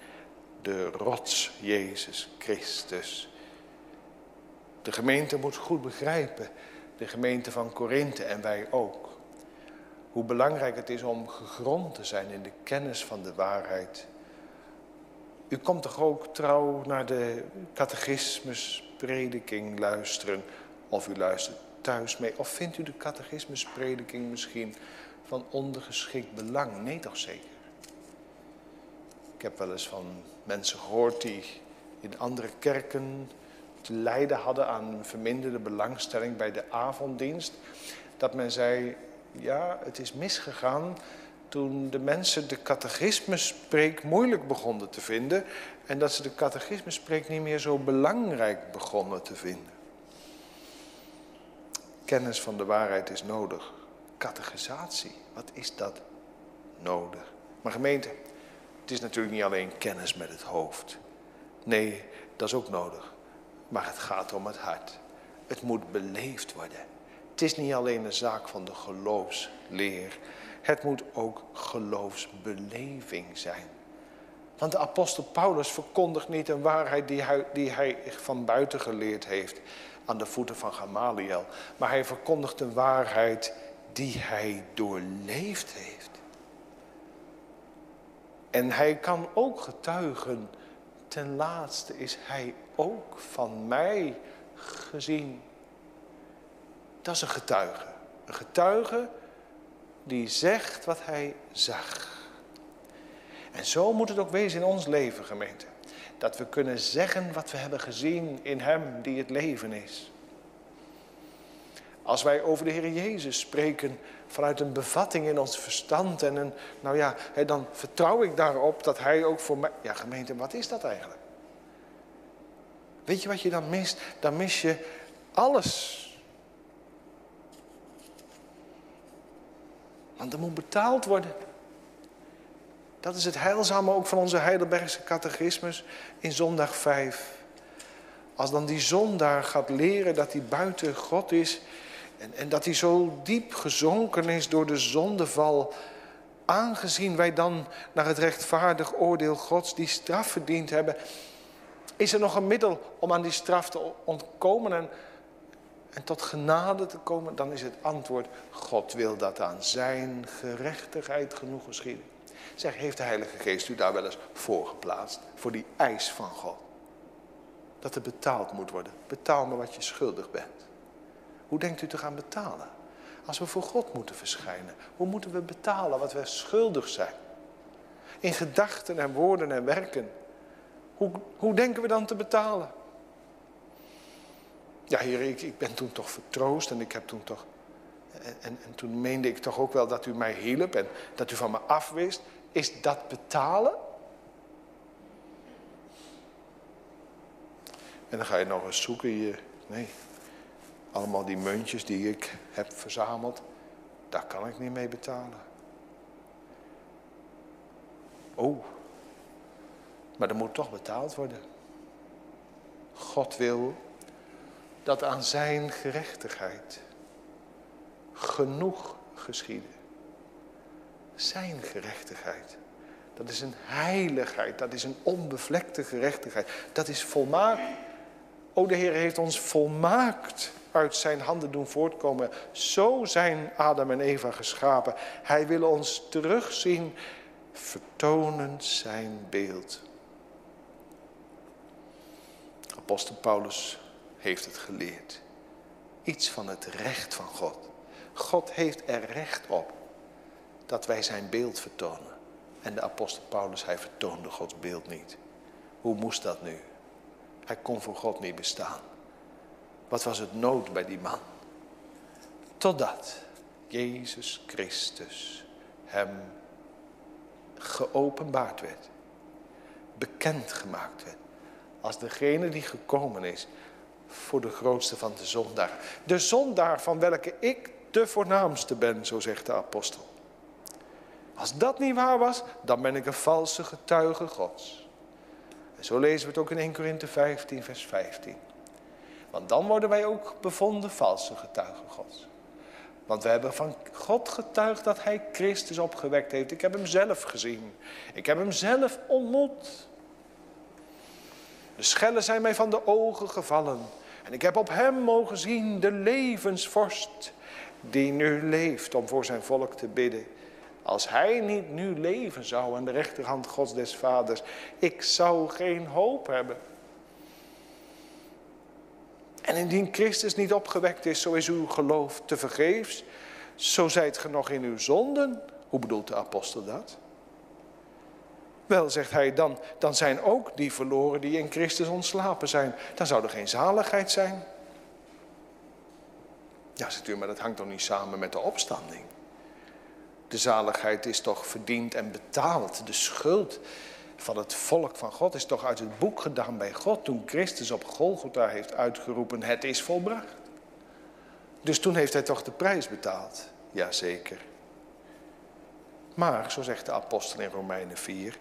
de rots Jezus Christus. De gemeente moet goed begrijpen, de gemeente van Korinthe en wij ook, hoe belangrijk het is om gegrond te zijn in de kennis van de waarheid. U komt toch ook trouw naar de catechismusprediking luisteren, of u luistert thuis mee, of vindt u de catechismusprediking misschien van ondergeschikt belang? Nee, toch zeker. Ik heb wel eens van mensen gehoord die in andere kerken te lijden hadden aan verminderde belangstelling bij de avonddienst. Dat men zei, ja, het is misgegaan toen de mensen de catechismespreek moeilijk begonnen te vinden en dat ze de catechismespreek niet meer zo belangrijk begonnen te vinden. Kennis van de waarheid is nodig. Catechisatie, wat is dat nodig? Maar gemeente, het is natuurlijk niet alleen kennis met het hoofd. Nee, dat is ook nodig. Maar het gaat om het hart. Het moet beleefd worden. Het is niet alleen een zaak van de geloofsleer. Het moet ook geloofsbeleving zijn. Want de apostel Paulus verkondigt niet een waarheid die hij, die hij van buiten geleerd heeft aan de voeten van Gamaliel. Maar hij verkondigt een waarheid die hij doorleefd heeft. En hij kan ook getuigen, ten laatste is hij ook van mij gezien. Dat is een getuige. Een getuige die zegt wat hij zag. En zo moet het ook wezen in ons leven, gemeente. Dat we kunnen zeggen wat we hebben gezien in Hem die het leven is. Als wij over de Heer Jezus spreken vanuit een bevatting in ons verstand en een, nou ja, dan vertrouw ik daarop dat Hij ook voor mij. Ja, gemeente, wat is dat eigenlijk? Weet je wat je dan mist? Dan mis je alles. Want er moet betaald worden. Dat is het heilzame ook van onze Heidelbergse catechismus in zondag 5. Als dan die zondaar gaat leren dat hij buiten God is en, en dat hij zo diep gezonken is door de zondeval, aangezien wij dan naar het rechtvaardig oordeel Gods die straf verdiend hebben, is er nog een middel om aan die straf te ontkomen en, en tot genade te komen? Dan is het antwoord, God wil dat aan zijn gerechtigheid genoeg geschieden. Zeg, heeft de Heilige Geest u daar wel eens voor geplaatst? Voor die eis van God. Dat er betaald moet worden. Betaal me wat je schuldig bent. Hoe denkt u te gaan betalen? Als we voor God moeten verschijnen, hoe moeten we betalen wat we schuldig zijn? In gedachten en woorden en werken. Hoe, hoe denken we dan te betalen? Ja, heer, ik, ik ben toen toch vertroost en ik heb toen toch. En, en, en toen meende ik toch ook wel dat u mij hielp en dat u van me afwist. Is dat betalen? En dan ga je nog eens zoeken hier. Nee, allemaal die muntjes die ik heb verzameld, daar kan ik niet mee betalen. Oh, maar er moet toch betaald worden. God wil dat aan zijn gerechtigheid genoeg geschieden. Zijn gerechtigheid. Dat is een heiligheid, dat is een onbevlekte gerechtigheid. Dat is volmaakt. O, de Heer heeft ons volmaakt uit zijn handen doen voortkomen. Zo zijn Adam en Eva geschapen. Hij wil ons terugzien, vertonend zijn beeld. Apostel Paulus heeft het geleerd. Iets van het recht van God. God heeft er recht op dat wij zijn beeld vertonen. En de apostel Paulus, hij vertoonde Gods beeld niet. Hoe moest dat nu? Hij kon voor God niet bestaan. Wat was het nood bij die man? Totdat Jezus Christus hem geopenbaard werd. Bekend gemaakt werd. Als degene die gekomen is voor de grootste van de zondaar. De zondaar van welke ik de voornaamste ben, zo zegt de apostel. Als dat niet waar was, dan ben ik een valse getuige Gods. En zo lezen we het ook in 1 Korinthe 15, vers 15. Want dan worden wij ook bevonden valse getuigen Gods. Want we hebben van God getuigd dat Hij Christus opgewekt heeft. Ik heb Hem zelf gezien. Ik heb Hem zelf ontmoet. De schellen zijn mij van de ogen gevallen. En ik heb op Hem mogen zien, de levensvorst, die nu leeft om voor zijn volk te bidden. Als Hij niet nu leven zou aan de rechterhand Gods des Vaders, ik zou geen hoop hebben. En indien Christus niet opgewekt is, zo is uw geloof te vergeefs. Zo zijt ge nog in uw zonden. Hoe bedoelt de apostel dat? Wel, zegt hij, dan, dan zijn ook die verloren die in Christus ontslapen zijn. Dan zou er geen zaligheid zijn. Ja, zegt u, maar dat hangt toch niet samen met de opstanding? De zaligheid is toch verdiend en betaald. De schuld van het volk van God is toch uit het boek gedaan bij God toen Christus op Golgotha heeft uitgeroepen, het is volbracht. Dus toen heeft hij toch de prijs betaald? Jazeker. Maar, zo zegt de apostel in Romeinen 4,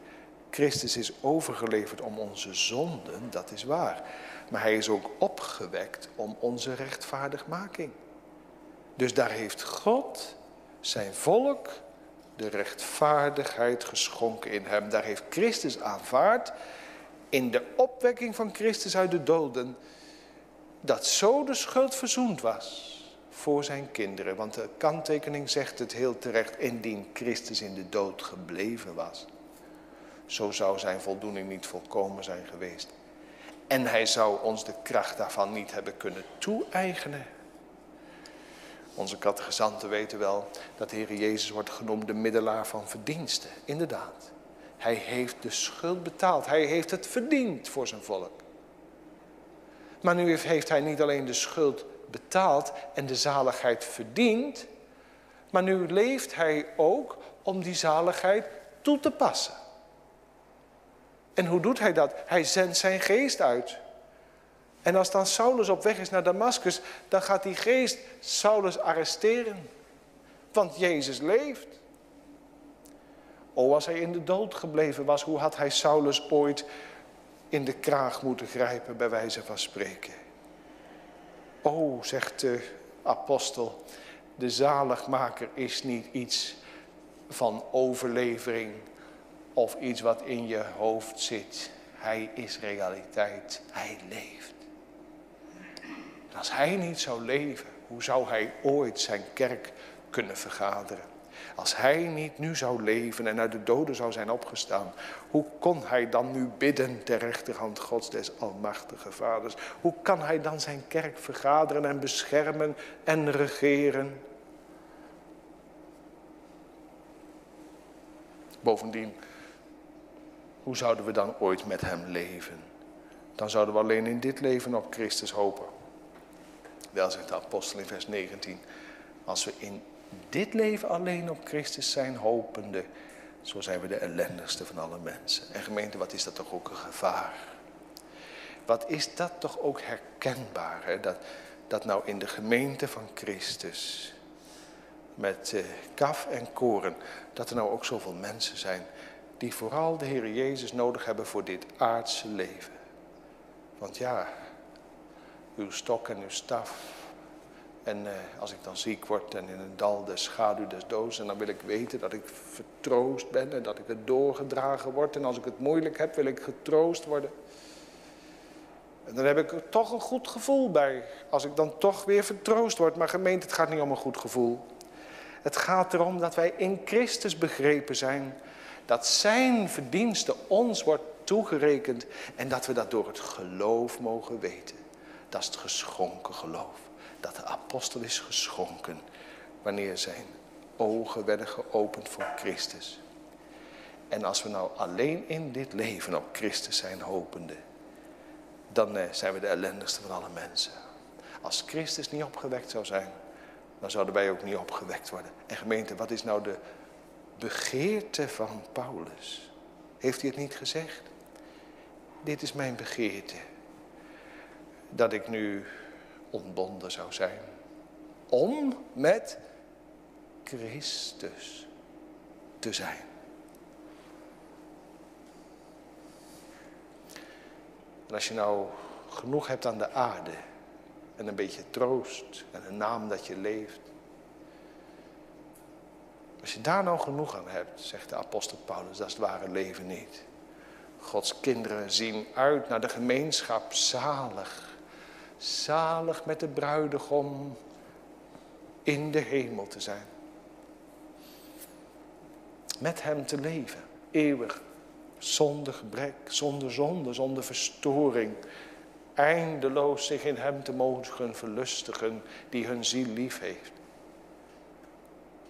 Christus is overgeleverd om onze zonden, dat is waar. Maar hij is ook opgewekt om onze rechtvaardigmaking. Dus daar heeft God zijn volk de rechtvaardigheid geschonken in hem. Daar heeft Christus aanvaard in de opwekking van Christus uit de doden. Dat zo de schuld verzoend was voor zijn kinderen. Want de kanttekening zegt het heel terecht. Indien Christus in de dood gebleven was. Zo zou zijn voldoening niet volkomen zijn geweest. En hij zou ons de kracht daarvan niet hebben kunnen toe-eigenen. Onze catechizanten weten wel dat de Heer Jezus wordt genoemd de middelaar van verdiensten. Inderdaad. Hij heeft de schuld betaald. Hij heeft het verdiend voor zijn volk. Maar nu heeft hij niet alleen de schuld betaald en de zaligheid verdiend. Maar nu leeft hij ook om die zaligheid toe te passen. En hoe doet hij dat? Hij zendt zijn geest uit. En als dan Saulus op weg is naar Damascus, dan gaat die geest Saulus arresteren. Want Jezus leeft. O, als hij in de dood gebleven was, hoe had hij Saulus ooit in de kraag moeten grijpen, bij wijze van spreken? O, zegt de apostel, de zaligmaker is niet iets van overlevering of iets wat in je hoofd zit. Hij is realiteit, hij leeft. Als hij niet zou leven, hoe zou hij ooit zijn kerk kunnen vergaderen? Als hij niet nu zou leven en uit de doden zou zijn opgestaan, hoe kon hij dan nu bidden ter rechterhand Gods des Almachtige Vaders? Hoe kan hij dan zijn kerk vergaderen en beschermen en regeren? Bovendien, hoe zouden we dan ooit met hem leven? Dan zouden we alleen in dit leven op Christus hopen. Wel zegt de apostel in vers 19. Als we in dit leven alleen op Christus zijn hopende, zo zijn we de ellendigste van alle mensen. En gemeente, wat is dat toch ook een gevaar? Wat is dat toch ook herkenbaar, hè? Dat, dat nou in de gemeente van Christus, met eh, kaf en koren, dat er nou ook zoveel mensen zijn die vooral de Heer Jezus nodig hebben voor dit aardse leven. Want ja, uw stok en uw staf, En eh, als ik dan ziek word en in een dal de schaduw des doods, en dan wil ik weten dat ik vertroost ben en dat ik het doorgedragen word. En als ik het moeilijk heb, wil ik getroost worden. En dan heb ik er toch een goed gevoel bij, als ik dan toch weer vertroost word. Maar gemeente, het gaat niet om een goed gevoel. Het gaat erom dat wij in Christus begrepen zijn, dat Zijn verdienste ons wordt toegerekend en dat we dat door het geloof mogen weten. Dat is het geschonken geloof. Dat de apostel is geschonken wanneer zijn ogen werden geopend voor Christus. En als we nou alleen in dit leven op Christus zijn hopende, dan eh, zijn we de ellendigste van alle mensen. Als Christus niet opgewekt zou zijn, dan zouden wij ook niet opgewekt worden. En gemeente, wat is nou de begeerte van Paulus? Heeft hij het niet gezegd? Dit is mijn begeerte. Dat ik nu ontbonden zou zijn. Om met Christus te zijn. En als je nou genoeg hebt aan de aarde en een beetje troost en een naam dat je leeft. Als je daar nou genoeg aan hebt, zegt de apostel Paulus, dat is het ware leven niet. Gods kinderen zien uit naar de gemeenschap zalig. Zalig met de bruidegom in de hemel te zijn. Met hem te leven, eeuwig, zonder gebrek, zonder zonde, zonder verstoring. Eindeloos zich in hem te mogen verlustigen die hun ziel lief heeft.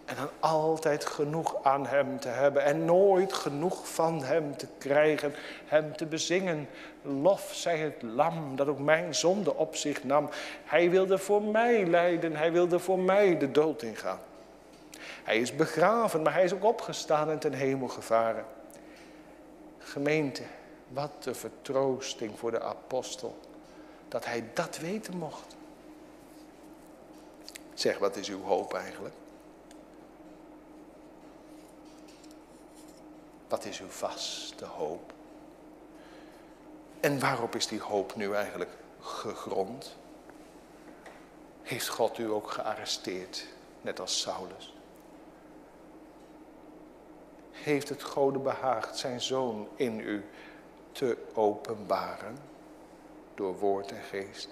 En dan altijd genoeg aan Hem te hebben en nooit genoeg van Hem te krijgen, Hem te bezingen. Lof zij het lam dat ook mijn zonde op zich nam. Hij wilde voor mij lijden, Hij wilde voor mij de dood ingaan. Hij is begraven, maar Hij is ook opgestaan en ten hemel gevaren. Gemeente, wat een vertroosting voor de apostel dat Hij dat weten mocht. Zeg, wat is uw hoop eigenlijk? Wat is uw vaste hoop? En waarop is die hoop nu eigenlijk gegrond? Heeft God u ook gearresteerd, net als Saulus? Heeft het Gode behaagd zijn zoon in u te openbaren door woord en geest?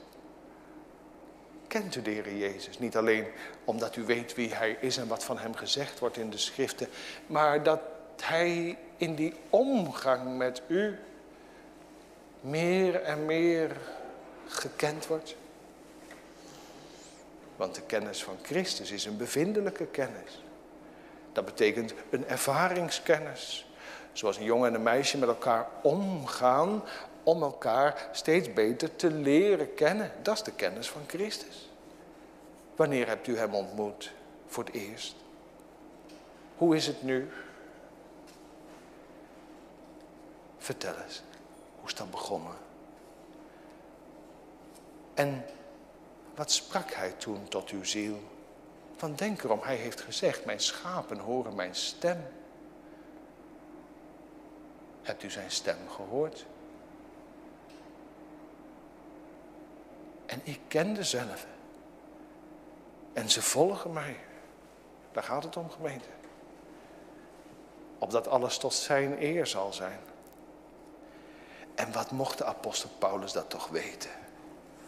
Kent u de Heer Jezus? Niet alleen omdat u weet wie Hij is en wat van Hem gezegd wordt in de schriften, maar dat hij in die omgang met u meer en meer gekend wordt. Want de kennis van Christus is een bevindelijke kennis. Dat betekent een ervaringskennis. Zoals een jongen en een meisje met elkaar omgaan om elkaar steeds beter te leren kennen. Dat is de kennis van Christus. Wanneer hebt u hem ontmoet voor het eerst? Hoe is het nu? Vertel eens, hoe is dat begonnen? En wat sprak hij toen tot uw ziel? Van denk erom, hij heeft gezegd, mijn schapen horen mijn stem. Hebt u zijn stem gehoord? En ik ken dezelfde. En ze volgen mij. Daar gaat het om, gemeente. Opdat alles tot zijn eer zal zijn. En wat mocht de apostel Paulus dat toch weten?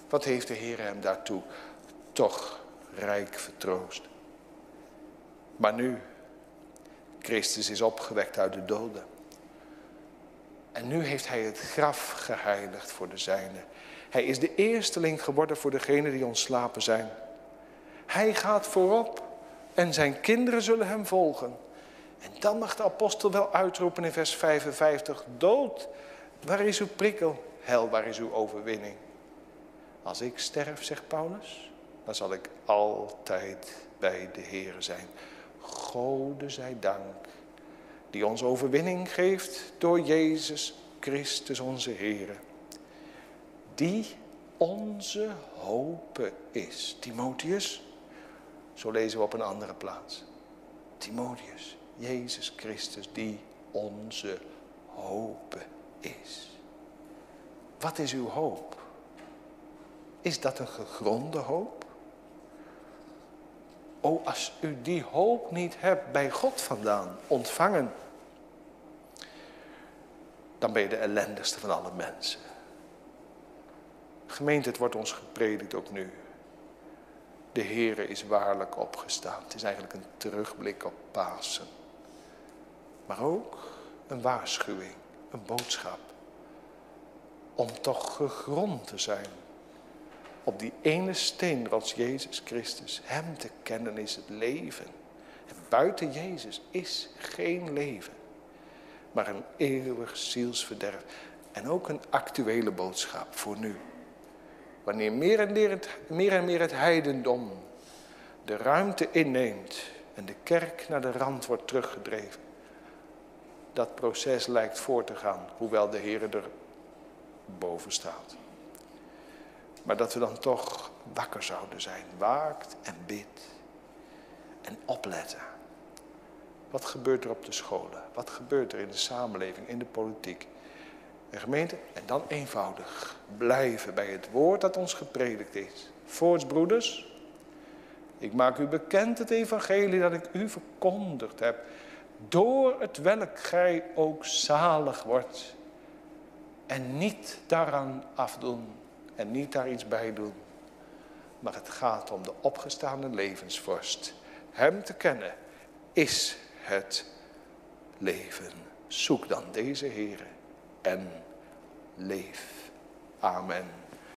Wat heeft de Heer hem daartoe toch rijk vertroost? Maar nu, Christus is opgewekt uit de doden. En nu heeft hij het graf geheiligd voor de zijnen. Hij is de eersteling geworden voor degenen die ontslapen zijn. Hij gaat voorop en zijn kinderen zullen hem volgen. En dan mag de apostel wel uitroepen in vers 55, dood, Waar is uw prikkel? Hel, waar is uw overwinning? Als ik sterf, zegt Paulus, dan zal ik altijd bij de Heer zijn. Gode zij dank, die ons overwinning geeft door Jezus Christus onze Heer. Die onze hoop is. Timotheus, zo lezen we op een andere plaats. Timotheus, Jezus Christus, die onze hoop is. Wat is uw hoop? Is dat een gegronde hoop? O, als u die hoop niet hebt bij God vandaan ontvangen, dan ben je de ellendigste van alle mensen. Gemeente, het wordt ons gepredikt ook nu. De Heere is waarlijk opgestaan. Het is eigenlijk een terugblik op Pasen. Maar ook een waarschuwing, een boodschap. Om toch gegrond te zijn op die ene steenrots Jezus Christus. Hem te kennen is het leven. En buiten Jezus is geen leven. Maar een eeuwig zielsverderf. En ook een actuele boodschap voor nu. Wanneer meer en meer het heidendom de ruimte inneemt en de kerk naar de rand wordt teruggedreven. Dat proces lijkt voor te gaan, hoewel de Heer er boven staat. Maar dat we dan toch wakker zouden zijn. Waakt en bidt. En opletten. Wat gebeurt er op de scholen? Wat gebeurt er in de samenleving, in de politiek? En gemeente, en dan eenvoudig blijven bij het woord dat ons gepredikt is. Voorts, ik maak u bekend het evangelie dat ik u verkondigd heb, door het welk gij ook zalig wordt. En niet daaraan afdoen en niet daar iets bij doen. Maar het gaat om de opgestaande levensvorst. Hem te kennen is het leven. Zoek dan deze Here en leef. Amen.